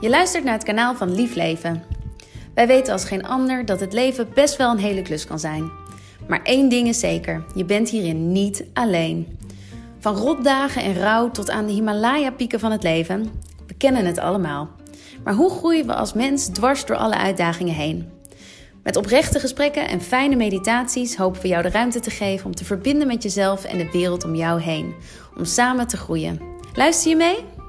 Je luistert naar het kanaal van Lief Leven. Wij weten als geen ander dat het leven best wel een hele klus kan zijn. Maar één ding is zeker: je bent hierin niet alleen. Van rotdagen en rouw tot aan de Himalaya-pieken van het leven, we kennen het allemaal. Maar hoe groeien we als mens dwars door alle uitdagingen heen? Met oprechte gesprekken en fijne meditaties hopen we jou de ruimte te geven om te verbinden met jezelf en de wereld om jou heen. Om samen te groeien. Luister je mee?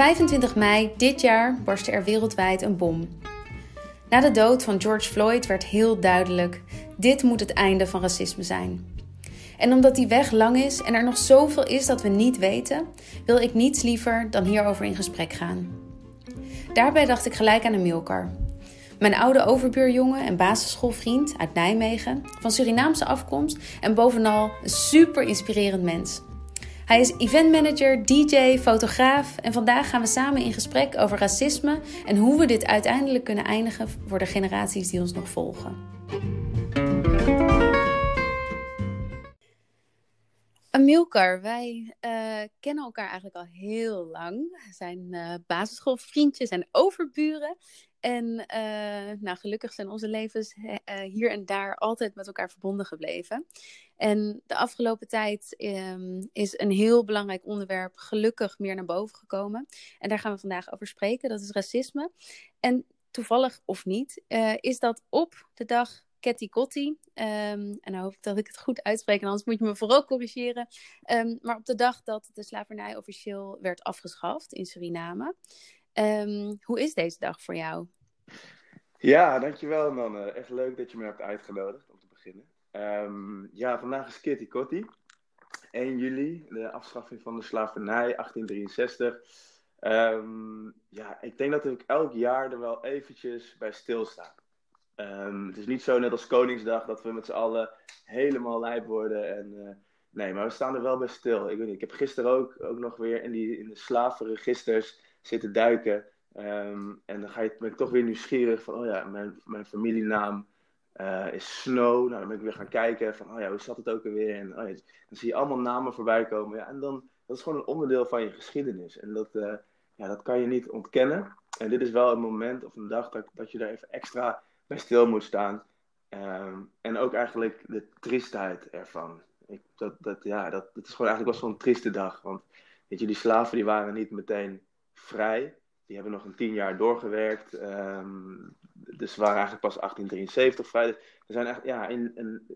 25 mei dit jaar barstte er wereldwijd een bom. Na de dood van George Floyd werd heel duidelijk: dit moet het einde van racisme zijn. En omdat die weg lang is en er nog zoveel is dat we niet weten, wil ik niets liever dan hierover in gesprek gaan. Daarbij dacht ik gelijk aan Emilcar. Mijn oude overbuurjongen en basisschoolvriend uit Nijmegen, van Surinaamse afkomst en bovenal een super inspirerend mens. Hij is eventmanager, DJ, fotograaf en vandaag gaan we samen in gesprek over racisme en hoe we dit uiteindelijk kunnen eindigen voor de generaties die ons nog volgen. Amilcar, wij uh, kennen elkaar eigenlijk al heel lang. Zijn uh, basisschoolvriendjes en overburen. En uh, nou, gelukkig zijn onze levens hier en daar altijd met elkaar verbonden gebleven. En de afgelopen tijd um, is een heel belangrijk onderwerp gelukkig meer naar boven gekomen. En daar gaan we vandaag over spreken. Dat is racisme. En toevallig of niet, is dat op de dag Ketty Kotti. Um, en dan hoop ik dat ik het goed uitspreek, anders moet je me vooral corrigeren. Um, maar op de dag dat de slavernij officieel werd afgeschaft in Suriname. Hoe is deze dag voor jou? Ja, dankjewel man. Echt leuk dat je me hebt uitgenodigd om te beginnen. Ja, vandaag is Kitty Kotti. 1 juli, de afschaffing van de slavernij, 1863. ja, ik denk dat ik elk jaar er wel eventjes bij stilsta. Um, het is niet zo net als Koningsdag dat we met z'n allen helemaal lijp worden. En, uh, nee, maar we staan er wel bij stil. Ik, weet niet, ik heb gisteren ook, ook nog weer in, die, in de slavenregisters zitten duiken. En dan ga je, ben ik toch weer nieuwsgierig van, oh ja, mijn, mijn familienaam uh, is Snow. Nou, dan ben ik weer gaan kijken van, oh ja, hoe zat het ook alweer? En oh ja, dan zie je allemaal namen voorbij komen. Ja, en dan, dat is gewoon een onderdeel van je geschiedenis. En dat, uh, ja, dat kan je niet ontkennen. En dit is wel een moment of een dag dat, dat je daar even extra bij stil moet staan. Um, en ook eigenlijk de triestheid ervan. Ik, dat, dat, ja, dat, dat is gewoon eigenlijk wel zo'n trieste dag. Want weet je, die slaven die waren niet meteen vrij. Die hebben nog een tien jaar doorgewerkt. Um, dus ze waren eigenlijk pas 1873 vrij. Dus er zijn echt, ja, in,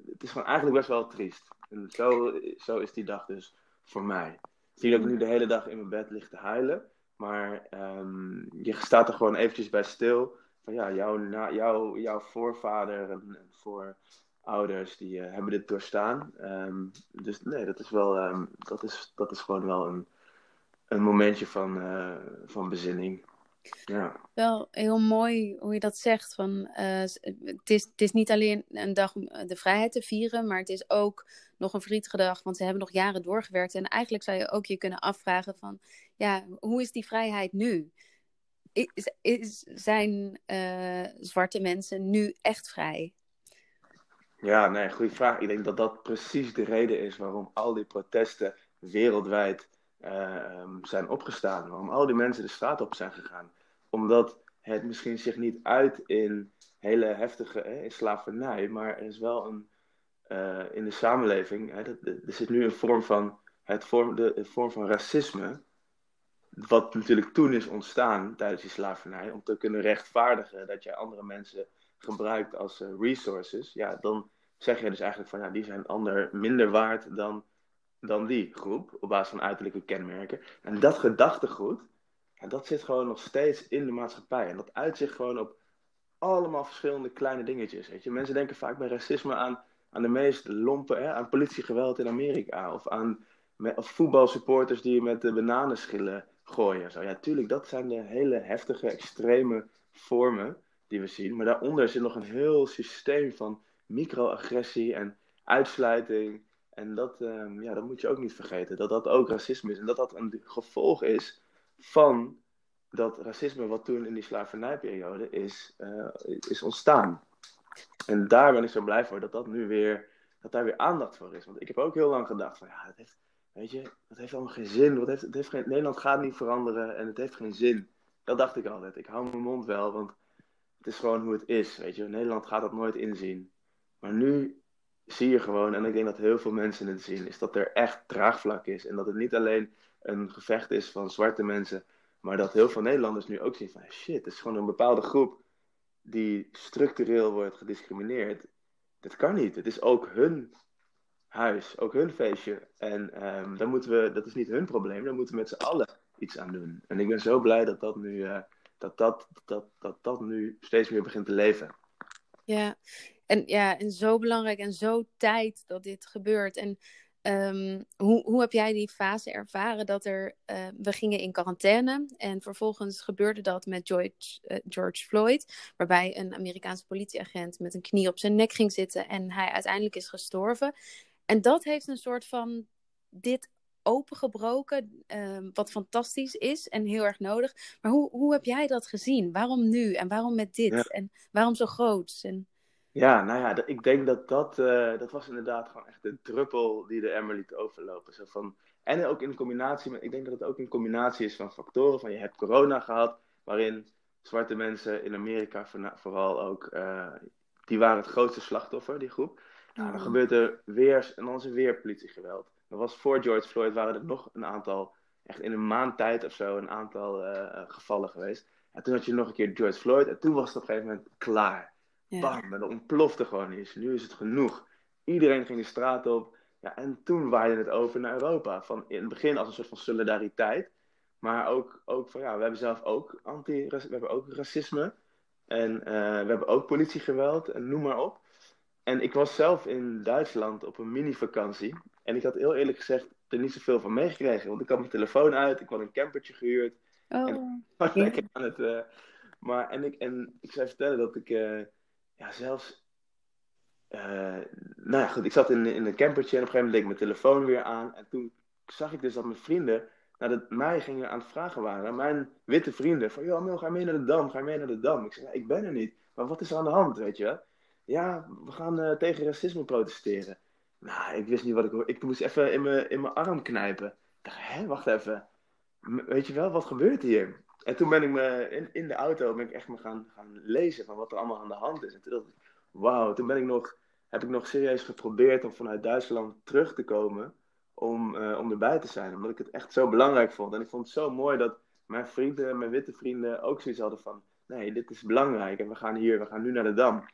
het is gewoon eigenlijk best wel triest. Zo, zo is die dag dus voor mij. Ik zie dat ik nu de hele dag in mijn bed lig te huilen. Maar um, je staat er gewoon eventjes bij stil van ja, jouw, jouw, jouw voorvader en, voorouders, die uh, hebben dit doorstaan. Um, dus nee, dat is wel, dat is, dat is gewoon wel een, een momentje van, uh, van bezinning. Ja. Wel heel mooi hoe je dat zegt. Van, uh, het, is, het is niet alleen een dag om de vrijheid te vieren, maar het is ook nog een verdrietige dag, want ze hebben nog jaren doorgewerkt. En eigenlijk zou je ook je kunnen afvragen van, ja, hoe is die vrijheid nu? is, is, zijn uh, zwarte mensen nu echt vrij? Ja, nee, goede vraag. Ik denk dat dat precies de reden is waarom al die protesten wereldwijd uh, zijn opgestaan. Waarom al die mensen de straat op zijn gegaan. Omdat het misschien zich niet uit in hele heftige eh, in slavernij, maar er is wel een, uh, in de samenleving, hè, er zit nu een vorm van, het vorm, de, vorm van racisme wat natuurlijk toen is ontstaan tijdens die slavernij, om te kunnen rechtvaardigen dat jij andere mensen gebruikt als uh, resources, ja, dan zeg je dus eigenlijk van ja, die zijn ander minder waard dan, dan die groep, op basis van uiterlijke kenmerken. En dat gedachtegoed, ja, dat zit gewoon nog steeds in de maatschappij. En dat uitzicht gewoon op allemaal verschillende kleine dingetjes. Weet je? Mensen denken vaak bij racisme aan, aan de meest lompe, hè, aan politiegeweld in Amerika, of aan of voetbalsupporters die met de bananenschillen gooien. Zo. Ja, tuurlijk, dat zijn de hele heftige, extreme vormen die we zien. Maar daaronder zit nog een heel systeem van microagressie en uitsluiting. En dat, um, ja, dat moet je ook niet vergeten, dat dat ook racisme is. En dat dat een gevolg is van dat racisme wat toen in die slavernijperiode is, uh, is ontstaan. En daar ben ik zo blij voor dat dat nu weer, dat daar weer aandacht voor is. Want ik heb ook heel lang gedacht van, ja, dat heeft, weet je, dat heeft allemaal geen zin. Wat heeft, het heeft geen, Nederland gaat niet veranderen en het heeft geen zin. Dat dacht ik altijd. Ik hou mijn mond wel, want het is gewoon hoe het is, weet je. Nederland gaat dat nooit inzien. Maar nu zie je gewoon, en ik denk dat heel veel mensen het zien, is dat er echt draagvlak is. En dat het niet alleen een gevecht is van zwarte mensen, maar dat heel veel Nederlanders nu ook zien van shit, het is gewoon een bepaalde groep die structureel wordt gediscrimineerd. Dat kan niet. Het is ook hun huis, ook hun feestje. En um, dan moeten we, dat is niet hun probleem, daar moeten we met z'n allen iets aan doen. En ik ben zo blij dat dat nu, uh, dat, dat, dat, dat, dat nu steeds meer begint te leven. Ja, en, ja, en zo belangrijk en zo tijd dat dit gebeurt. En um, hoe, hoe heb jij die fase ervaren dat er, uh, we gingen in quarantaine en vervolgens gebeurde dat met George, uh, George Floyd, waarbij een Amerikaanse politieagent met een knie op zijn nek ging zitten en hij uiteindelijk is gestorven. En dat heeft een soort van dit opengebroken, uh, wat fantastisch is en heel erg nodig. Maar hoe, hoe heb jij dat gezien? Waarom nu en waarom met dit? Ja. En waarom zo groot? En... Ja, nou ja, ik denk dat dat, uh, dat was inderdaad gewoon echt de druppel die de emmer liet overlopen. Zo van, en ook in combinatie met, ik denk dat het ook in combinatie is van factoren. Van je hebt corona gehad, waarin zwarte mensen in Amerika vooral ook, uh, die waren het grootste slachtoffer, die groep. Nou, dan gebeurt er weer, en dan is er weer politiegeweld. Dat was voor George Floyd, waren er nog een aantal, echt in een maand tijd of zo, een aantal uh, gevallen geweest. En toen had je nog een keer George Floyd, en toen was het op een gegeven moment klaar. Bam, en dat ontplofte gewoon iets. Nu is het genoeg. Iedereen ging de straat op. Ja, en toen waaide het over naar Europa. Van in het begin als een soort van solidariteit. Maar ook, ook van ja, we hebben zelf ook anti we hebben ook racisme. En uh, we hebben ook politiegeweld en noem maar op. En ik was zelf in Duitsland op een mini-vakantie. En ik had heel eerlijk gezegd er niet zoveel van meegekregen. Want ik had mijn telefoon uit, ik had een campertje gehuurd. Oh, en ik was lekker aan het. Uh, maar en ik, en ik zou vertellen dat ik. Uh, ja, zelfs. Uh, nou goed, ik zat in, in een campertje en op een gegeven moment deed ik mijn telefoon weer aan. En toen zag ik dus dat mijn vrienden nou, dat mij gingen aan het vragen waren. Mijn witte vrienden. Van, joh, Mil, ga mee naar de Dam? Ga mee naar de Dam? Ik zei, ik ben er niet. Maar wat is er aan de hand, weet je Ja, we gaan uh, tegen racisme protesteren. Nou, ik wist niet wat ik. Ik moest even in mijn, in mijn arm knijpen. Ik dacht, hé, wacht even. Weet je wel, wat gebeurt hier? En toen ben ik me in, in de auto ben ik echt me gaan, gaan lezen van wat er allemaal aan de hand is. En toen dacht ik, wauw, toen ben ik nog, heb ik nog serieus geprobeerd om vanuit Duitsland terug te komen om, uh, om erbij te zijn. Omdat ik het echt zo belangrijk vond. En ik vond het zo mooi dat mijn vrienden, mijn witte vrienden ook zoiets hadden van, nee, dit is belangrijk en we gaan hier, we gaan nu naar de Dam.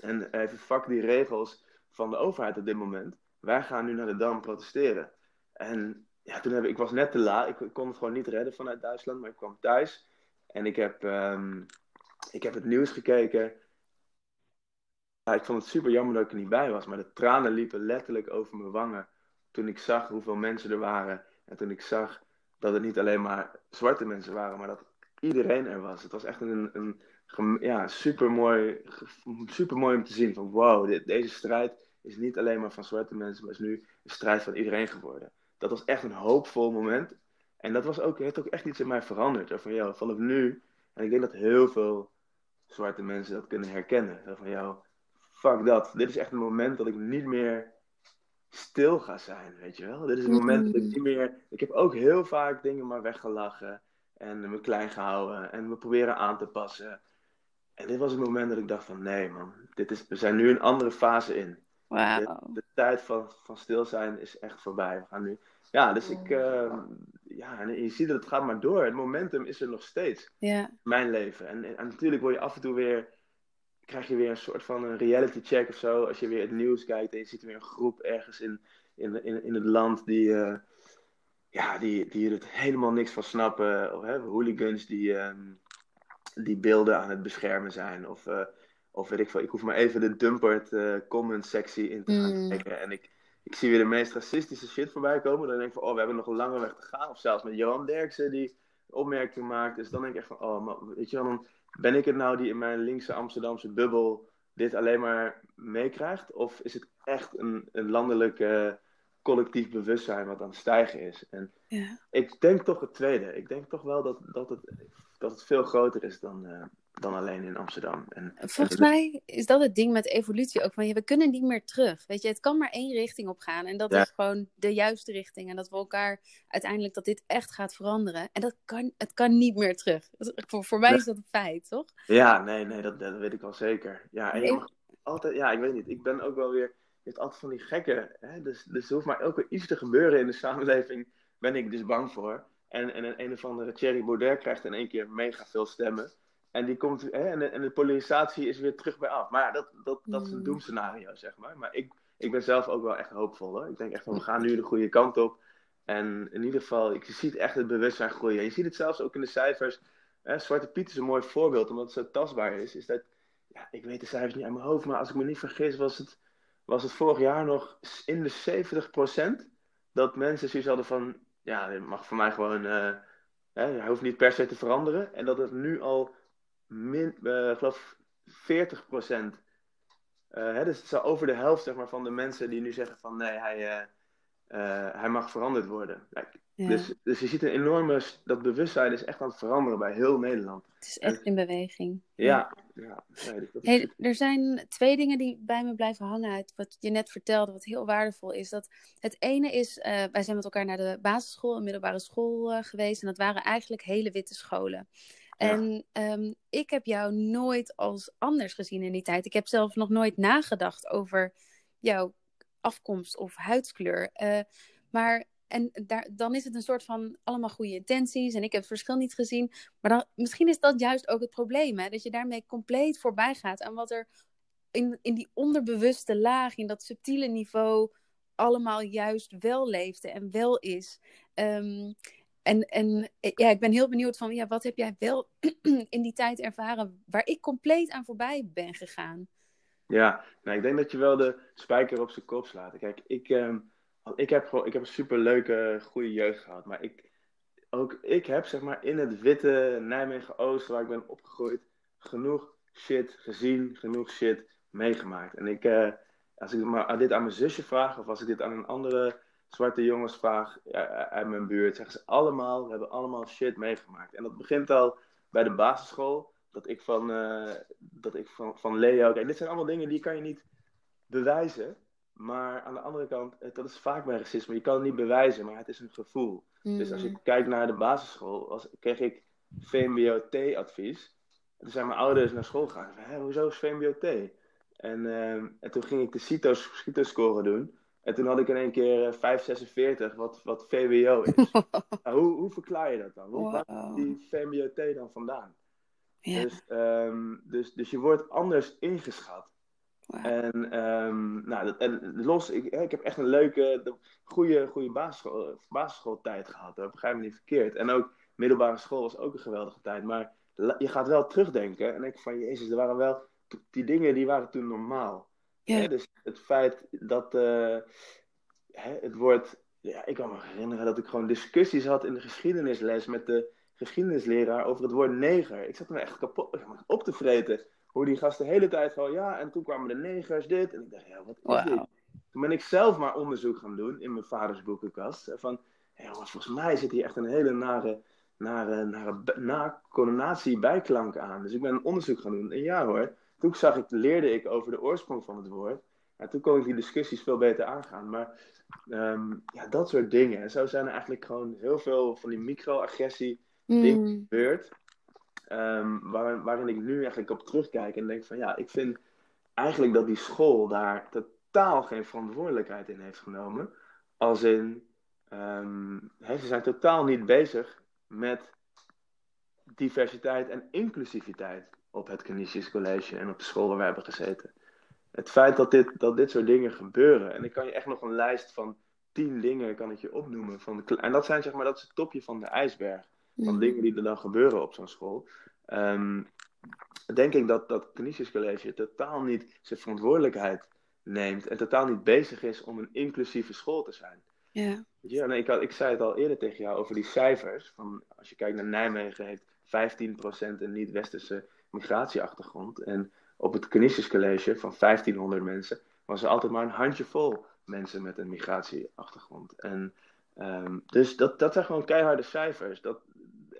En even fuck die regels van de overheid op dit moment. Wij gaan nu naar de Dam protesteren. En ja, toen heb ik, was net te laat. Ik, kon het gewoon niet redden vanuit Duitsland, maar ik kwam thuis. En ik heb, um, ik heb het nieuws gekeken. Ja, ik vond het super jammer dat ik er niet bij was. Maar de tranen liepen letterlijk over mijn wangen. Toen ik zag hoeveel mensen er waren. En toen ik zag dat het niet alleen maar zwarte mensen waren, maar dat iedereen er was. Het was echt een, een, ja, mooi, super mooi om te zien. Van wow, deze strijd is niet alleen maar van zwarte mensen, maar is nu een strijd van iedereen geworden dat was echt een hoopvol moment. En dat was ook, heeft ook echt iets in mij veranderd. Van jou, vanaf nu. En ik denk dat heel veel zwarte mensen dat kunnen herkennen. Van jou, fuck dat. Dit is echt een moment dat ik niet meer stil ga zijn, weet je wel. Dit is een moment dat ik niet meer... Ik heb ook heel vaak dingen maar weggelachen. En me klein gehouden. En me proberen aan te passen. En dit was het moment dat ik dacht van... Nee man, dit is, we zijn nu een andere fase in. Wow. Tijd van, van stil zijn is echt voorbij. We gaan nu ja, dus ik, uh, ja, en je ziet dat het gaat maar door. Het momentum is er nog steeds. Ja. Mijn leven. En, en natuurlijk word je af en toe weer, krijg je weer een soort van een reality check of zo. Als je weer het nieuws kijkt en je ziet weer een groep ergens in, in, in, in het land die, uh, ja, die, die er helemaal niks van snappen. Of hè, hooligans die, um, die beelden aan het beschermen zijn. Of, uh, of weet ik veel, ik hoef maar even de dumpert comment sectie in te gaan mm. kijken. En ik ik zie weer de meest racistische shit voorbij komen. Dan denk ik van, oh, we hebben nog een lange weg te gaan. Of zelfs met Johan Derksen die opmerkingen maakt. Dus dan denk ik echt van, oh, maar, weet je wel, dan ben ik het nou die in mijn linkse Amsterdamse bubbel dit alleen maar meekrijgt? Of is het echt een, een landelijk uh, collectief bewustzijn wat aan het stijgen is? En ja. ik denk toch het tweede. Ik denk toch wel dat, dat, het, dat het veel groter is dan, uh, dan alleen in Amsterdam. En, Volgens mij is dat het ding met evolutie ook. Van, ja, we kunnen niet meer terug. Weet je, het kan maar één richting op gaan. En dat is gewoon de juiste richting. En dat we elkaar uiteindelijk, dat dit echt gaat veranderen. En dat kan, het kan niet meer terug. Voor, voor mij is dat een feit, toch? Ja, nee, nee, dat, dat weet ik wel zeker. Ja, en je mag altijd, ja, ik weet niet. Ik ben ook wel weer, je hebt altijd van die gekken. Hè? Dus, dus er hoeft maar weer iets te gebeuren in de samenleving. Ben ik dus bang voor. En, en een, een of andere Thierry Baudet krijgt in één keer mega veel stemmen. En, die komt, hè, en, de, en de polarisatie is weer terug bij af. Maar ja, dat, dat, dat is een mm. doemscenario, zeg maar. Maar ik, ik ben zelf ook wel echt hoopvol. Hoor. Ik denk echt van, we gaan nu de goede kant op. En in ieder geval, je ziet echt het bewustzijn groeien. Je ziet het zelfs ook in de cijfers. Hè, Zwarte Piet is een mooi voorbeeld, omdat het zo tastbaar is. Is dat, ja, ik weet de cijfers niet uit mijn hoofd, maar als ik me niet vergis, was het, was het vorig jaar nog in de 70% dat mensen zoiets hadden van, ja, dit mag voor mij gewoon, uh, hè, hoeft niet per se te veranderen. En dat het nu al min, uh, geloof 40 procent. Uh, dus het is over de helft zeg maar, van de mensen die nu zeggen van nee, hij, uh, hij mag veranderd worden. dus, dus je ziet een enorme, dat bewustzijn is echt aan het veranderen bij heel Nederland. Het is echt in beweging. Ja. ja. hey, er zijn twee dingen die bij me blijven hangen uit wat je net vertelde, wat heel waardevol is. Dat het ene is, wij zijn met elkaar naar de basisschool en middelbare school geweest en dat waren eigenlijk hele witte scholen. En ehm, ik heb jou nooit als anders gezien in die tijd. Ik heb zelf nog nooit nagedacht over jouw afkomst of huidskleur. Uh, maar en daar, dan is het een soort van allemaal goede intenties. En ik heb het verschil niet gezien. Maar dan, misschien is dat juist ook het probleem. Hè? Dat je daarmee compleet voorbij gaat aan wat er in, in die onderbewuste laag, in dat subtiele niveau, allemaal juist wel leefde en wel is. Um, en, en ja, ik ben heel benieuwd van, ja, wat heb jij wel in die tijd ervaren waar ik compleet aan voorbij ben gegaan? Ja, nou, ik denk dat je wel de spijker op zijn kop slaat. Kijk, ik, uh, ik, heb, gewoon, ik heb een superleuke, goede jeugd gehad. Maar ik, ook ik heb, zeg maar, in het witte Nijmegen-Oost, waar ik ben opgegroeid, genoeg shit gezien, genoeg shit meegemaakt. En ik, uh, als ik maar dit aan mijn zusje vraag, of als ik dit aan een andere zwarte jongens vraag uit mijn buurt, zeggen ze allemaal, we hebben allemaal shit meegemaakt. En dat begint al bij de basisschool, dat ik van, uh, dat ik van, van Leo, en dit zijn allemaal dingen die kan je niet bewijzen, maar aan de andere kant, dat is vaak bij racisme, je kan het niet bewijzen, maar het is een gevoel. Dus als ik mm. kijk naar de basisschool, was, kreeg ik VMBO-T-advies. En toen zijn mijn ouders naar school gegaan. Hoezo is VMBO-T? En, uh, en toen ging ik de CITO-score doen. En toen had ik in één keer 546, eh, wat, wat VWO is. nou, hoe, hoe verklaar je dat dan? Hoe wow. komt die VMBO-T dan vandaan? Ja. Dus, um, dus, dus je wordt anders ingeschat. Wow. En, um, nou, dat, en los, ik, ik heb echt een leuke, goede, goede basisschool, basisschooltijd gehad. Dat begrijp me niet verkeerd. En ook middelbare school was ook een geweldige tijd. Maar je gaat wel terugdenken en denk van, jezus, er waren wel, die dingen die waren toen normaal. Ja. dus het feit dat uh, hè, het woord. Ja, ik kan me herinneren dat ik gewoon discussies had in de geschiedenisles met de geschiedenisleraar over het woord neger. Ik zat me echt kapot op te vreten. Hoe die gasten de hele tijd van ja, en toen kwamen de negers dit. En ik dacht, ja, wat is wow. dit? Toen ben ik zelf maar onderzoek gaan doen in mijn vaders boekenkast. Van, volgens mij zit hier echt een hele nare, nare, nare, nare connotatie bijklank aan. Dus ik ben een onderzoek gaan doen. En ja hoor, toen zag ik, leerde ik over de oorsprong van het woord. En toen kon ik die discussies veel beter aangaan. Maar um, ja, dat soort dingen. En zo zijn er eigenlijk gewoon heel veel van die microagressie mm. dingen gebeurd. Um, waar, waarin ik nu eigenlijk op terugkijk en denk van ja, ik vind eigenlijk dat die school daar totaal geen verantwoordelijkheid in heeft genomen. Als in, um, ze zijn totaal niet bezig met diversiteit en inclusiviteit op het Canisius College en op de school waar we hebben gezeten. Het feit dat dit, dat dit soort dingen gebeuren, en ik kan je echt nog een lijst van tien dingen kan ik je opnoemen. Van de, en dat zijn zeg maar, dat is het topje van de ijsberg. Van mhm. dingen die er dan gebeuren op zo'n school. Um, denk ik dat dat Canisius College totaal niet zijn verantwoordelijkheid neemt. En totaal niet bezig is om een inclusieve school te zijn. Ja. Ja, nee, ik, had, ik zei het al eerder tegen jou over die cijfers. Van, als je kijkt naar Nijmegen, heeft 15% een niet-westerse migratieachtergrond. En op het Canisius College van 1500 mensen was er altijd maar een handjevol mensen met een migratieachtergrond. En um, dus dat, dat zijn gewoon keiharde cijfers. Dat,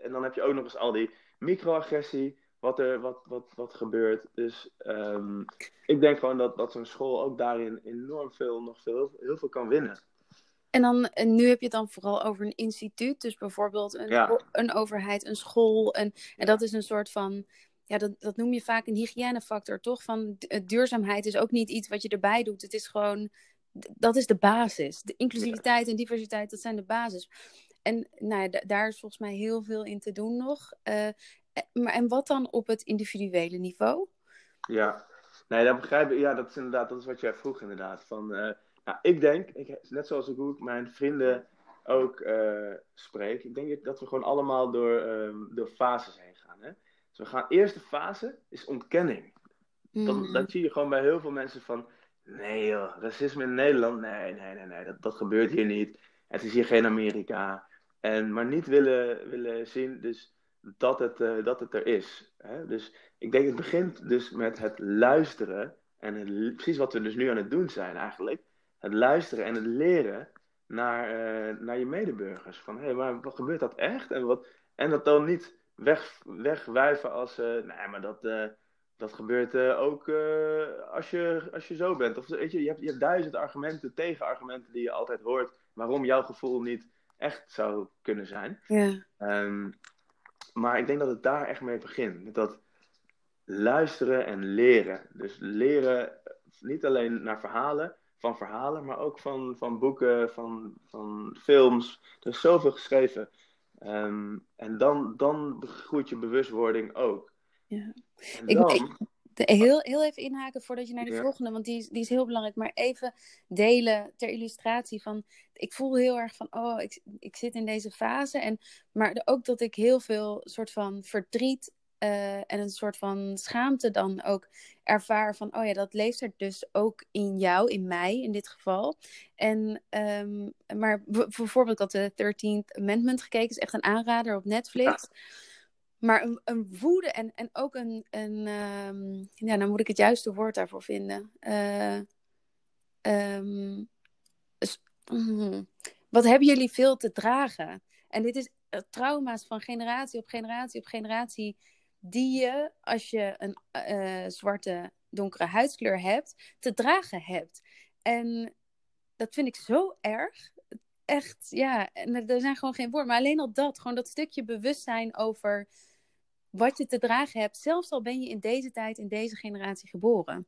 en dan heb je ook nog eens al die microagressie, wat er wat, wat, wat gebeurt. Dus ehm, ik denk gewoon dat, dat zo'n school ook daarin enorm veel, nog veel, heel veel kan winnen. En dan, en nu heb je het dan vooral over een instituut, dus bijvoorbeeld een, een overheid, een school. En, en dat is een soort van, ja, dat, dat noem je vaak een hygiënefactor, toch? Van duurzaamheid is ook niet iets wat je erbij doet. Het is gewoon, dat is de basis. De inclusiviteit en diversiteit, dat zijn de basis. En nou, daar is volgens mij heel veel in te doen nog. Uh, maar, en wat dan op het individuele niveau? Ja, nee, dat begrijp ik. Ja, dat is inderdaad, dat is wat jij vroeg inderdaad. Van, nou, ik denk, ik, net zoals ik ik mijn vrienden ook uh, spreek, ik denk dat we gewoon allemaal door, um, door fases heen gaan. Hè? We gaan, eerste fase is ontkenning. Dan, mm. Dat zie je gewoon bij heel veel mensen van, nee joh, racisme in Nederland, nee, nee, nee, nee, dat, dat gebeurt hier niet. Het is hier geen Amerika. En, maar niet willen, willen zien dus dat, het, uh, dat het er is. Hè? Dus ik denk het begint dus met het luisteren. En het, precies wat we dus nu aan het doen zijn eigenlijk het luisteren en het leren naar, uh, naar je medeburgers. Van hé, hey, maar wat gebeurt dat echt? En, wat, en dat dan niet weg, wegwuiven als, uh, nee, maar dat, uh, dat gebeurt ook als, je, als je zo bent. Of weet je, je hebt, je hebt duizend argumenten, tegenargumenten die je altijd hoort waarom jouw gevoel niet echt zou kunnen zijn. Ja. Um, maar ik denk dat het daar echt mee begint. Met dat luisteren en leren. Dus leren niet alleen naar verhalen, van verhalen, maar ook van, van boeken, van, van films. Er is zoveel geschreven. Um, en dan, dan groeit je bewustwording ook. Ja. Ik, dan... ik, heel, heel even inhaken voordat je naar die volgende, want die is, die is heel belangrijk. Maar even delen ter illustratie van. Ik voel heel erg van, oh, ik, ik zit in deze fase. En, maar ook dat ik heel veel soort van verdriet uh, en een soort van schaamte dan ook ervaar van, oh ja, dat leeft er dus ook in jou, in mij in dit geval. En, um, maar bijvoorbeeld, ik had de 13th Amendment gekeken, is echt een aanrader op Netflix. Maar een, een, woede en, en ook een, een um, ja, nou moet ik het juiste woord daarvoor vinden. Uh, um, wat hebben jullie veel te dragen? En dit is uh, trauma's van generatie op generatie op generatie die je, als je een uh, zwarte, donkere huidskleur hebt, te dragen hebt. En dat vind ik zo erg. Echt, ja. En er zijn gewoon geen woorden. Maar alleen al dat, gewoon dat stukje bewustzijn over wat je te dragen hebt. Zelfs al ben je in deze tijd, in deze generatie geboren.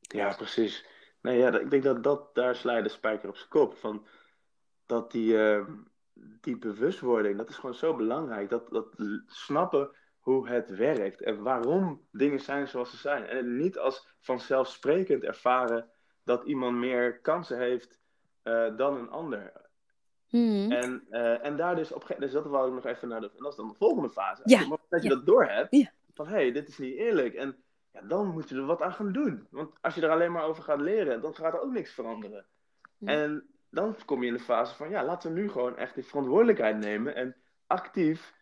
Ja, precies. Nee, ja, ik denk dat, dat daar sla je de spijker op zijn kop. Van, dat die, uh, die bewustwording, dat is gewoon zo belangrijk. Dat, dat snappen hoe het werkt en waarom dingen zijn zoals ze zijn. En niet als vanzelfsprekend ervaren dat iemand meer kansen heeft uh, dan een ander. Hmm. En, uh, en daar dus op een dus dat wou ik nog even naar de, en dat is dan de volgende fase. Ja. dat je dat door hebt, ja. van hé, hey, dit is niet eerlijk. En ja, dan moet je er wat aan gaan doen. Want als je er alleen maar over gaat leren, dan gaat er ook niks veranderen. En dan kom je in de fase van, ja, laten we nu gewoon echt die verantwoordelijkheid nemen en actief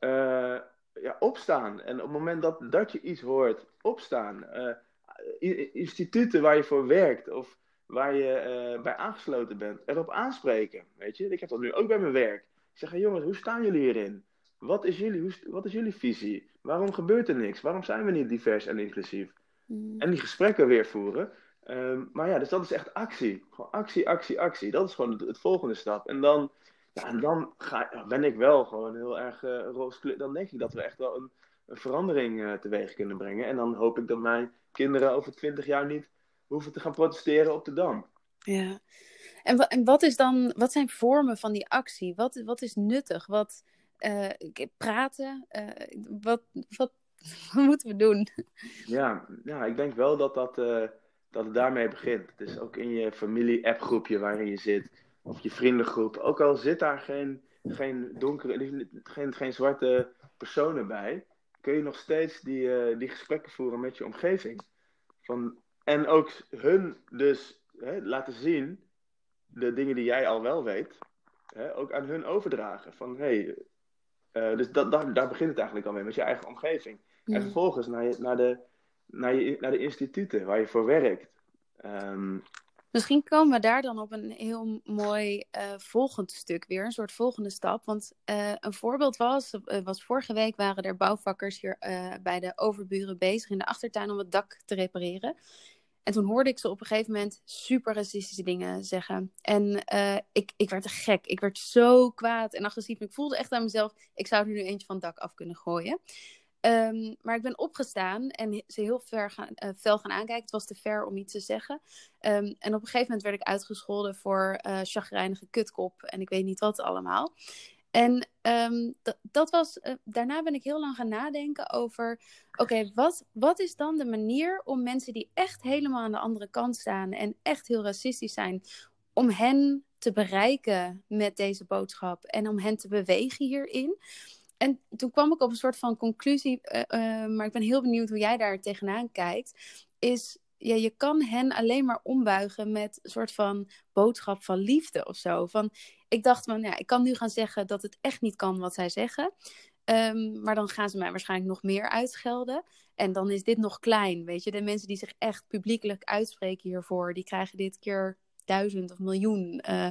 uh, ja, opstaan. En op het moment dat, dat je iets hoort, opstaan. Uh, instituten waar je voor werkt of waar je uh, bij aangesloten bent, erop aanspreken. Weet je, ik heb dat nu ook bij mijn werk. Ik zeg, hey, jongens, hoe staan jullie hierin? Wat is jullie, hoe, wat is jullie visie? Waarom gebeurt er niks? Waarom zijn we niet divers en inclusief? Mm. En die gesprekken weer voeren. Um, maar ja, dus dat is echt actie. Gewoon actie, actie, actie. Dat is gewoon het, het volgende stap. En dan ja, en dan ga, ben ik wel gewoon heel erg uh, rooskleur. Dan denk ik dat we echt wel een, een verandering uh, teweeg kunnen brengen. En dan hoop ik dat mijn kinderen over twintig jaar niet hoeven te gaan protesteren op de Dam. Ja. En, en wat, is dan, wat zijn vormen van die actie? Wat, wat is nuttig? Wat, uh, praten? wat, wat, wat moeten we doen? Ja, ja, ik denk wel dat, dat, dat het daarmee begint. Dus ook in je familie-appgroepje waarin je zit of je vriendengroep, ook al zit daar geen, geen donkere, geen, geen zwarte personen bij, kun je nog steeds die, uh, die gesprekken voeren met je omgeving. Van, en ook hun dus hè, laten zien, de dingen die jij al wel weet, hè, ook aan hun overdragen. Van hey, uh, dus dat, dat, daar begint het eigenlijk al mee, met je eigen omgeving. En vervolgens naar, je, naar, de, naar, je, naar de instituten waar je voor werkt. Um, Misschien komen we daar dan op een heel mooi uh, volgend stuk weer, een soort volgende stap. Want uh, een voorbeeld was, uh, was vorige week waren er bouwvakkers hier bij de overburen bezig in de achtertuin om het dak te repareren. En toen hoorde ik ze op een gegeven moment super racistische dingen zeggen. En ik, ik werd gek. Ik werd zo kwaad en agressief. Ik voelde echt aan mezelf, ik zou er nu eentje van het dak af kunnen gooien. Um, maar ik ben opgestaan en ze heel ver gaan, uh, fel gaan aankijken. Het was te ver om iets te zeggen. Um, en op een gegeven moment werd ik uitgescholden voor uh, chagrijnige kutkop en ik weet niet wat allemaal. En um, dat was, uh, daarna ben ik heel lang gaan nadenken over, oké, wat, wat is dan de manier om mensen die echt helemaal aan de andere kant staan en echt heel racistisch zijn, om hen te bereiken met deze boodschap en om hen te bewegen hierin? En toen kwam ik op een soort van conclusie, uh, uh, maar ik ben heel benieuwd hoe jij daar tegenaan kijkt. Is ja, je kan hen alleen maar ombuigen met een soort van boodschap van liefde of zo. Van, ik dacht van, ja, ik kan nu gaan zeggen dat het echt niet kan wat zij zeggen. Um, maar dan gaan ze mij waarschijnlijk nog meer uitschelden. En dan is dit nog klein, weet je. De mensen die zich echt publiekelijk uitspreken hiervoor, die krijgen dit keer duizend of miljoen. Uh,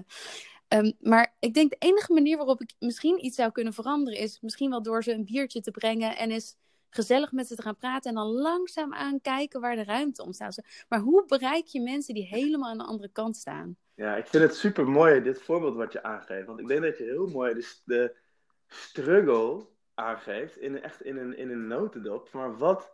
Um, maar ik denk de enige manier waarop ik misschien iets zou kunnen veranderen is misschien wel door ze een biertje te brengen en eens gezellig met ze te gaan praten en dan langzaam aan kijken waar de ruimte ontstaat. Maar hoe bereik je mensen die helemaal aan de andere kant staan? Ja, ik vind het super mooi, dit voorbeeld wat je aangeeft. Want ik denk dat je heel mooi de, de struggle aangeeft, in, echt in een, in een notendop. Maar wat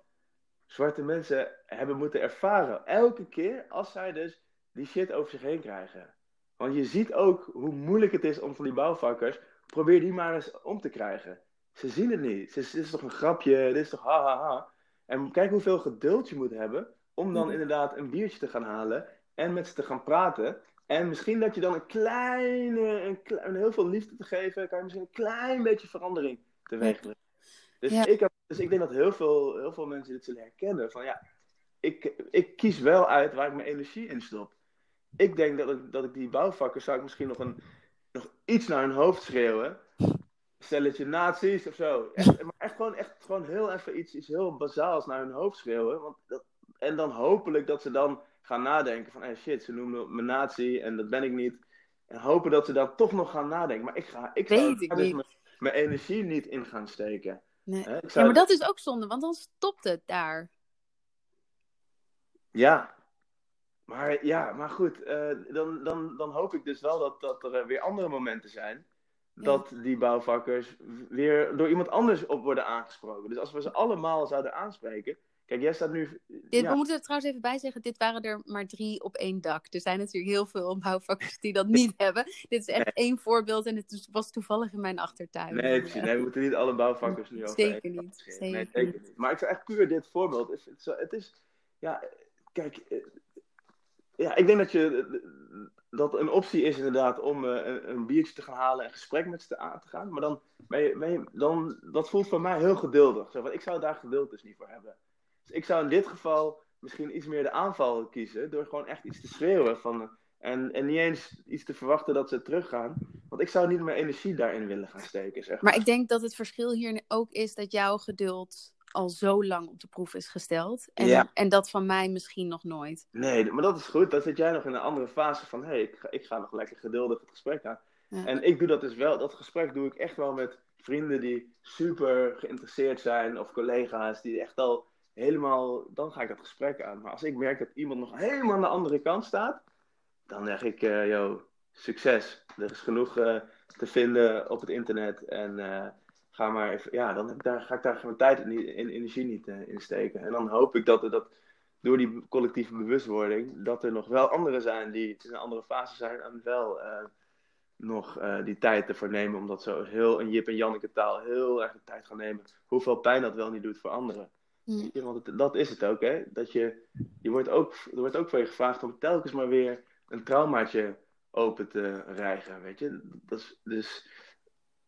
zwarte mensen hebben moeten ervaren. Elke keer als zij dus die shit over zich heen krijgen. Want je ziet ook hoe moeilijk het is om van die bouwvakkers. Probeer die maar eens om te krijgen. Ze zien het niet. Dit is toch een grapje, dit is toch ha ha ha. En kijk hoeveel geduld je moet hebben om dan mhm. inderdaad een biertje te gaan halen en met ze te gaan praten. En misschien dat je dan een kleine, een, klein, heel veel liefde te geven, kan je misschien een klein beetje verandering teweeg brengen. Dus, ik heb, dus ik denk dat heel veel, heel veel mensen dit zullen herkennen. Van ja, ik, ik kies wel uit waar ik mijn energie in stop ik denk dat ik, dat ik die bouwvakkers zou ik misschien nog, een, nog iets naar hun hoofd schreeuwen. Stelletje nazi's of zo. Echt, maar echt gewoon, echt gewoon heel even iets, iets heel bazaals naar hun hoofd schreeuwen. Want dat, en dan hopelijk dat ze dan gaan nadenken van, hey shit, ze noemen me nazi en dat ben ik niet. En hopen dat ze dan toch nog gaan nadenken. Maar ik ga, ik zou ik dus mijn, mijn, energie niet in gaan steken. Nee. Zou... Ja, maar dat is ook zonde, want dan stopt het daar. Ja, maar ja, maar goed, uh, dan, dan, dan hoop ik dus wel dat, dat er weer andere momenten zijn. Dat die bouwvakkers weer door iemand anders op worden aangesproken. Dus als we ze allemaal zouden aanspreken. Kijk, jij staat nu. Dit, We moeten er trouwens even bij zeggen: dit waren er maar drie op één dak. Er zijn natuurlijk heel veel bouwvakkers die dat niet hebben. Dit is echt één voorbeeld en het was toevallig in mijn achtertuin. Nee, precies. Nee, we moeten niet alle bouwvakkers nu over. Zeker niet. Zeker, nee, zeker niet. Maar ik zou echt puur dit voorbeeld. Het is, het is ja, kijk, ja, ik denk dat, je, dat een optie is inderdaad om uh, een, een, biertje te gaan halen en gesprek met ze aan te gaan. Maar dan, ben je, ben je, dan dat voelt voor mij heel geduldig. Zo, want ik zou daar geduld dus niet voor hebben. Dus ik zou in dit geval misschien iets meer de aanval kiezen. Door gewoon echt iets te schreeuwen. Van, en, en niet eens iets te verwachten dat ze teruggaan. Want ik zou niet meer energie daarin willen gaan steken. Zeg maar. maar ik denk dat het verschil hier ook is dat jouw geduld al zo lang op de proef is gesteld. En, en dat van mij misschien nog nooit. Nee, maar dat is goed. Dan zit jij nog in een andere fase van... hé, hey, ik, ga, ik ga nog lekker geduldig het gesprek aan. En ik doe dat dus wel. Dat gesprek doe ik echt wel met vrienden die super geïnteresseerd zijn... of collega's die echt al helemaal... dan ga ik dat gesprek aan. Maar als ik merk dat iemand nog helemaal aan de andere kant staat... dan zeg ik, uh, yo, succes. Er is genoeg uh, te vinden op het internet en... Uh, ga maar even, ja, dan daar, ga ik daar mijn tijd en energie niet uh, in steken. En dan hoop ik dat, er, dat door die collectieve bewustwording, dat er nog wel anderen zijn die in een andere fase zijn en wel uh, nog uh, die tijd ervoor nemen, omdat zo heel een Jip en Janneke taal heel erg de tijd gaan nemen. Hoeveel pijn dat wel niet doet voor anderen. Mm. Want het, dat is het ook, hè? Dat je, je wordt ook, er wordt ook voor je gevraagd om telkens maar weer een traumaatje open te rijgen, weet je. Dat is, dus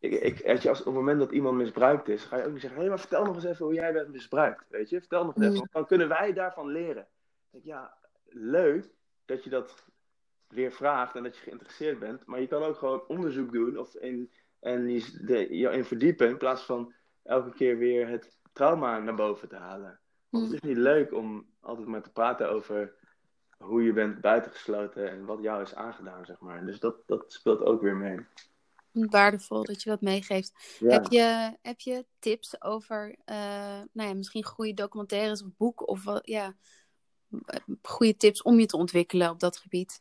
ik, ik, als, op het moment dat iemand misbruikt is, ga je ook niet zeggen: hé, hey, maar vertel nog eens even hoe jij bent misbruikt. Weet je, vertel nog eens even. Mm. Dan kunnen wij daarvan leren. Denk, ja, leuk dat je dat weer vraagt en dat je geïnteresseerd bent. Maar je kan ook gewoon onderzoek doen of in, en je, de, je in verdiepen in plaats van elke keer weer het trauma naar boven te halen. Want het mm. is niet leuk om altijd maar te praten over hoe je bent buitengesloten en wat jou is aangedaan, zeg maar. Dus dat, dat speelt ook weer mee. Waardevol dat je dat meegeeft. Ja. Heb, je, heb je tips over eh, nou ja, misschien goede documentaires of boeken of wat, ja, goede tips om je te ontwikkelen op dat gebied?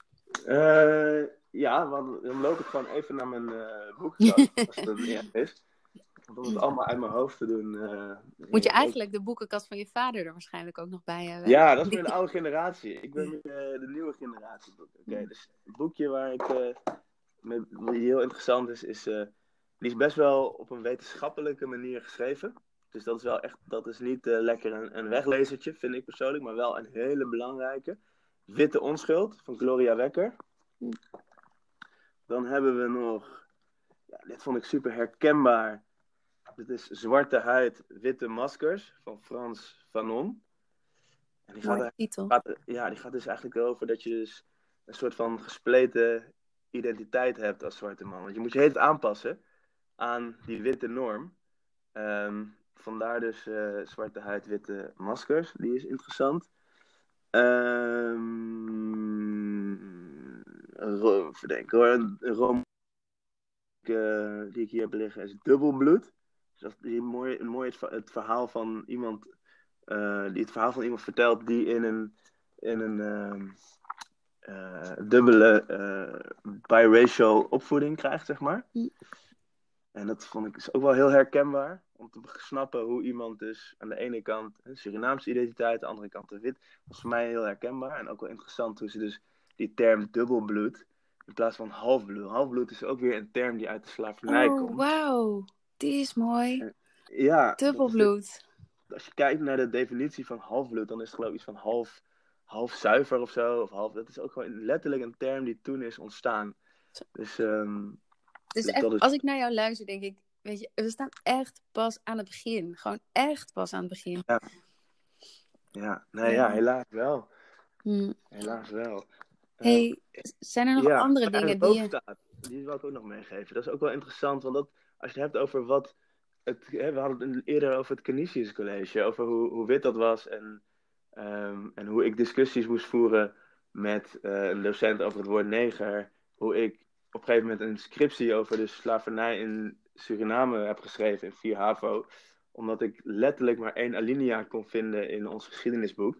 Eh, ja, want dan loop ik gewoon even naar mijn boekenkast, als het een eerlijk is. Want om het allemaal uit mijn hoofd te doen. Moet je eigenlijk de boekenkast van je vader er waarschijnlijk ook nog bij hebben? Ja, dat is weer de oude generatie. Ik ben de nieuwe generatie. Oké, dus het boekje waar ik, die heel interessant is, is eh, die is best wel op een wetenschappelijke manier geschreven. Dus dat is wel echt, dat is niet eh, lekker een, een weglezertje, vind ik persoonlijk, maar wel een hele belangrijke. Witte Onschuld van Gloria Wekker. Dan hebben we nog, ja, dit vond ik super herkenbaar. Dit is Zwarte Huid, Witte Maskers van Frans Fanon. En die gaat, ja, die gaat dus eigenlijk over dat je dus een soort van gespleten identiteit hebt als zwarte man. Want je moet je heel aanpassen aan die witte norm. Ehm, vandaar dus eh, zwarte huid, witte maskers. Die is interessant. Ro- even hoor. Een roman eh, die ik hier heb liggen is Dubbelbloed. Dus dat is mooi, een mooi het, ver- het verhaal van iemand eh, die het verhaal van iemand vertelt die in een, in een ehm, eh, dubbele eh, biracial opvoeding krijgt, zeg maar. En dat vond ik is ook wel heel herkenbaar. Om te snappen hoe iemand dus aan de ene kant een Surinaamse identiteit, aan de andere kant de wit. Dat was voor mij heel herkenbaar. En ook wel interessant hoe ze dus die term dubbelbloed in plaats van halfbloed. Halfbloed is ook weer een term die uit de slavernij Oh, komt. wauw. Die is mooi. Ja, dat is- Dubbelbloed. als je kijkt naar de definitie van halfbloed, dan is het geloof ik iets van half, half zuiver of zo. Of half, dat is ook gewoon letterlijk een term die toen is ontstaan. Dus Dus echt, is- als ik naar jou luister, denk ik, weet je, we staan echt pas aan het begin. Gewoon echt pas aan het begin. ja, nee, Ja. ja, helaas wel. Hm. Helaas wel. Eh, Hey, zijn er nog ja, andere dingen die je... staat, die wil ik ook nog meegeven. Dat is ook wel interessant, want dat, als je het hebt over wat... Het, hè, we hadden het eerder over het Canisius College, over hoe, hoe wit dat was en, ehm, en hoe ik discussies moest voeren met eh, een docent over het woord neger. Hoe ik op een gegeven moment een scriptie over de slavernij in Suriname heb geschreven in 4 HAVO. Omdat ik letterlijk maar één alinea kon vinden in ons geschiedenisboek.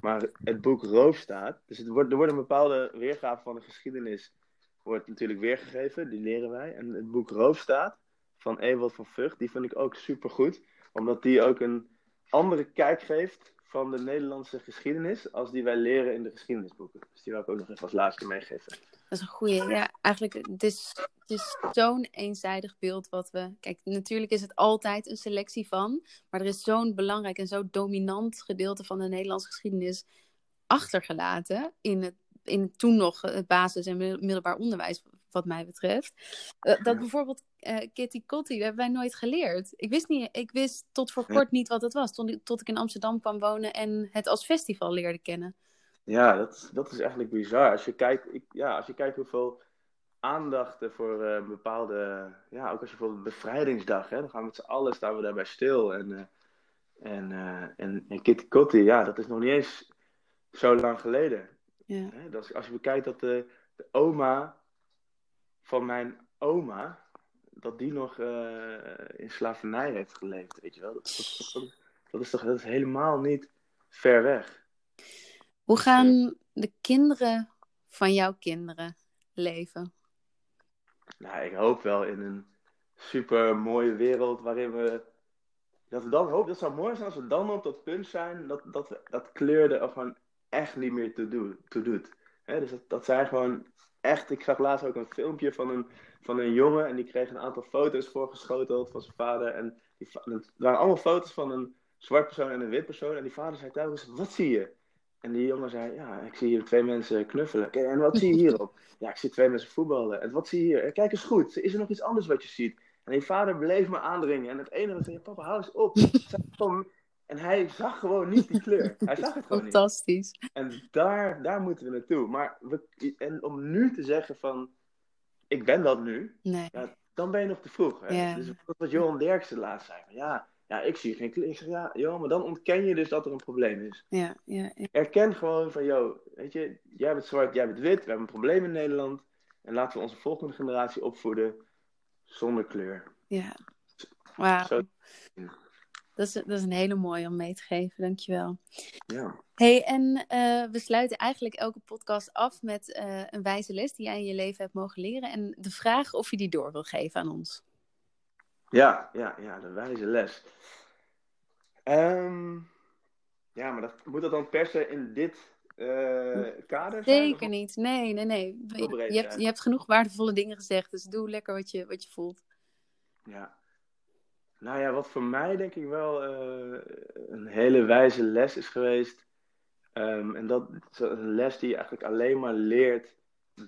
Maar het boek Roofstaat, dus het wordt, er wordt een bepaalde weergave van de geschiedenis wordt natuurlijk weergegeven, die leren wij. En het boek Roofstaat van Ewald van Vught, die vind ik ook super goed. Omdat die ook een andere kijk geeft van de Nederlandse geschiedenis als die wij leren in de geschiedenisboeken. Dus die wil ik ook nog even als laatste meegeven. Dat is een goeie. Ja, eigenlijk, het is, is zo'n eenzijdig beeld wat we... Kijk, natuurlijk is het altijd een selectie van. Maar er is zo'n belangrijk en zo dominant gedeelte van de Nederlandse geschiedenis achtergelaten. In het, in toen nog het basis- en middel- middelbaar onderwijs, wat mij betreft. Eh, dat bijvoorbeeld eh, Kitty Kotti, dat hebben wij nooit geleerd. Ik wist, niet, ik wist tot voor kort niet wat het was. Tot, tot ik in Amsterdam kwam wonen en het als festival leerde kennen. Ja, dat, dat is eigenlijk bizar. Als je kijkt, ik, ja, als je kijkt hoeveel aandacht er voor eh, bepaalde, ja, ook als je bijvoorbeeld bevrijdingsdag, hè, dan gaan we met z'n allen staan we daarbij stil. En, en, en, en Kitty Kotti, ja, dat is nog niet eens zo lang geleden. Ja. Hè? Dat is, als je bekijkt dat de, de oma van mijn oma, dat die nog eh, in slavernij heeft geleefd, weet je wel. Dat, dat, dat, dat is toch dat is helemaal niet ver weg. Hoe gaan de kinderen van jouw kinderen leven? Nou, ik hoop wel in een super mooie wereld waarin we. Dat we dan hoop, dat zou mooi zijn als we dan op dat punt zijn dat, dat, dat kleur er gewoon echt niet meer toe, doen, toe doet. Dus dat, dat zijn gewoon echt. Ik zag laatst ook een filmpje van een, van een jongen en die kreeg een aantal foto's voorgeschoteld van zijn vader. En die, het waren allemaal foto's van een zwart persoon en een wit persoon. En die vader zei telkens: Wat zie je? En die jongen zei: Ja, ik zie hier twee mensen knuffelen. Oké, en wat zie je hierop? Ja, ik zie twee mensen voetballen. En wat zie je hier? Kijk eens goed. Is er nog iets anders wat je ziet? En die vader bleef me aandringen. En het enige zei: Papa, hou eens op. Het zijn gewoon- En hij zag gewoon niet die kleur. Hij zag het gewoon niet. Fantastisch. En daar, daar moeten we naartoe. Maar we, en om nu te zeggen van, ik ben dat nu, Nee. ja, dan ben je nog te vroeg. Hè? Ja. Dus wat Johan Derksen laatst zei, van, ja, ja, ik zie geen kleur. Ik zeg, ja, joh, maar dan ontken je dus dat er een probleem is. Ja, ja, ja. Erken gewoon van, joh, weet je, jij bent zwart, jij bent wit, we hebben een probleem in Nederland. En laten we onze volgende generatie opvoeden zonder kleur. ja. Wauw. Dat is, dat is een hele mooie om mee te geven, dankjewel. Ja. hey, en eh, we sluiten eigenlijk elke podcast af met eh, een wijze les die jij in je leven hebt mogen leren. En de vraag of je die door wil geven aan ons. Ja, ja, ja, de wijze les. Ehm, ja, maar dat, moet dat dan per se in dit eh, kader zijn? Zeker Of- niet. Nee, nee, nee. Je, je, hebt, je hebt genoeg waardevolle dingen gezegd, dus doe lekker wat je, wat je voelt. Ja. Nou ja, wat voor mij denk ik wel eh, een hele wijze les is geweest. ehm, en dat is een les die je eigenlijk alleen maar leert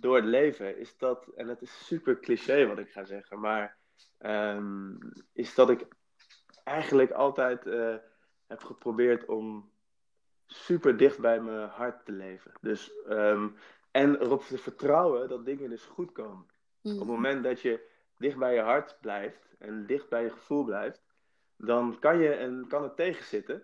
door het leven. Is dat, en dat is super cliché wat ik ga zeggen, maar ehm, is dat ik eigenlijk altijd eh, heb geprobeerd om super dicht bij mijn hart te leven. Dus, ehm, en erop te vertrouwen dat dingen dus goed komen. Mm. Op het moment dat je dicht bij je hart blijft en dicht bij je gevoel blijft, dan kan, je en kan het tegenzitten.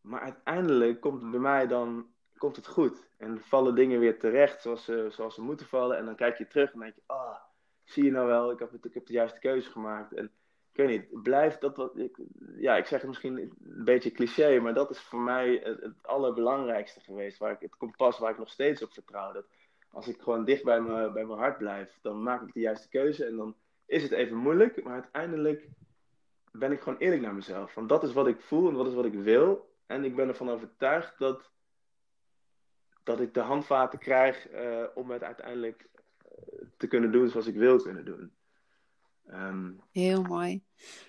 Maar uiteindelijk komt het bij mij dan komt het goed. En vallen dingen weer terecht zoals ze, zoals ze moeten vallen. En dan kijk je terug en denk je, ah, zie je nou wel, ik heb, ik heb de juiste keuze gemaakt. En ik weet niet, blijf dat wat. Ik, ja, ik zeg het misschien een beetje cliché, maar dat is voor mij het, het allerbelangrijkste geweest. Waar ik, het kompas waar ik nog steeds op vertrouw. Dat als ik gewoon dicht bij, me, bij mijn hart blijf, dan maak ik de juiste keuze. En dan is het even moeilijk, maar uiteindelijk ben ik gewoon eerlijk naar mezelf. Want dat is wat ik voel en dat is wat ik wil. En ik ben ervan overtuigd dat, dat ik de handvaten krijg eh, om het uiteindelijk eh, te kunnen doen zoals ik wil kunnen doen. Ehm, Heel mooi.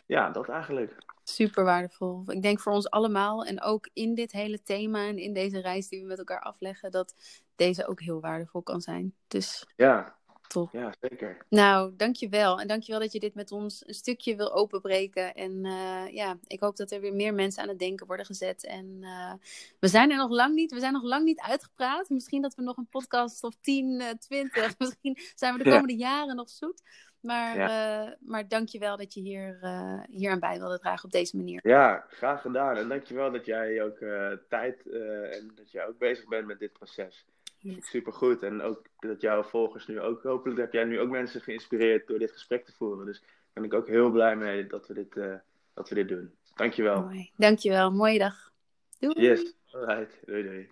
ja, dat eigenlijk. Super waardevol. Ik denk voor ons allemaal en ook in dit hele thema en in deze reis die we met elkaar afleggen, dat deze ook heel waardevol kan zijn. Dus Ja, top. ja zeker. Nou, dankjewel. En dankjewel dat je dit met ons een stukje wil openbreken. En eh, ja, ik hoop dat er weer meer mensen aan het denken worden gezet. En eh, we zijn er nog lang niet. We zijn nog lang niet uitgepraat. Misschien dat we nog een podcast of 10, eh 20. Misschien zijn we de Ja. komende jaren nog zoet. Maar, ja. maar dankjewel dat je hier, hier aan bij wilde dragen op deze manier. Ja, graag gedaan. En dankjewel dat jij ook tijd en dat jij ook bezig bent met dit proces. Super goed. En ook dat jouw volgers nu ook, hopelijk heb jij nu ook mensen geïnspireerd door dit gesprek te voeren. Dus daar ben ik ook heel blij mee dat we dit, uh, dat we dit doen. Dankjewel. Mooi. Dankjewel. Mooie dag. Doei. Yes. Alright. Doei doei.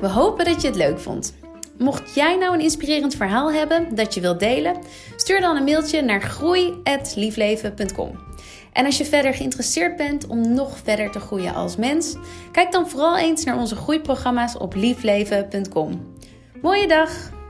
We hopen dat je het leuk vond. Mocht jij nou een inspirerend verhaal hebben dat je wilt delen, stuur dan een mailtje naar groei@liefleven.com. En als je verder geïnteresseerd bent om nog verder te groeien als mens, kijk dan vooral eens naar onze groeiprogramma's op liefleven.com. Mooie dag!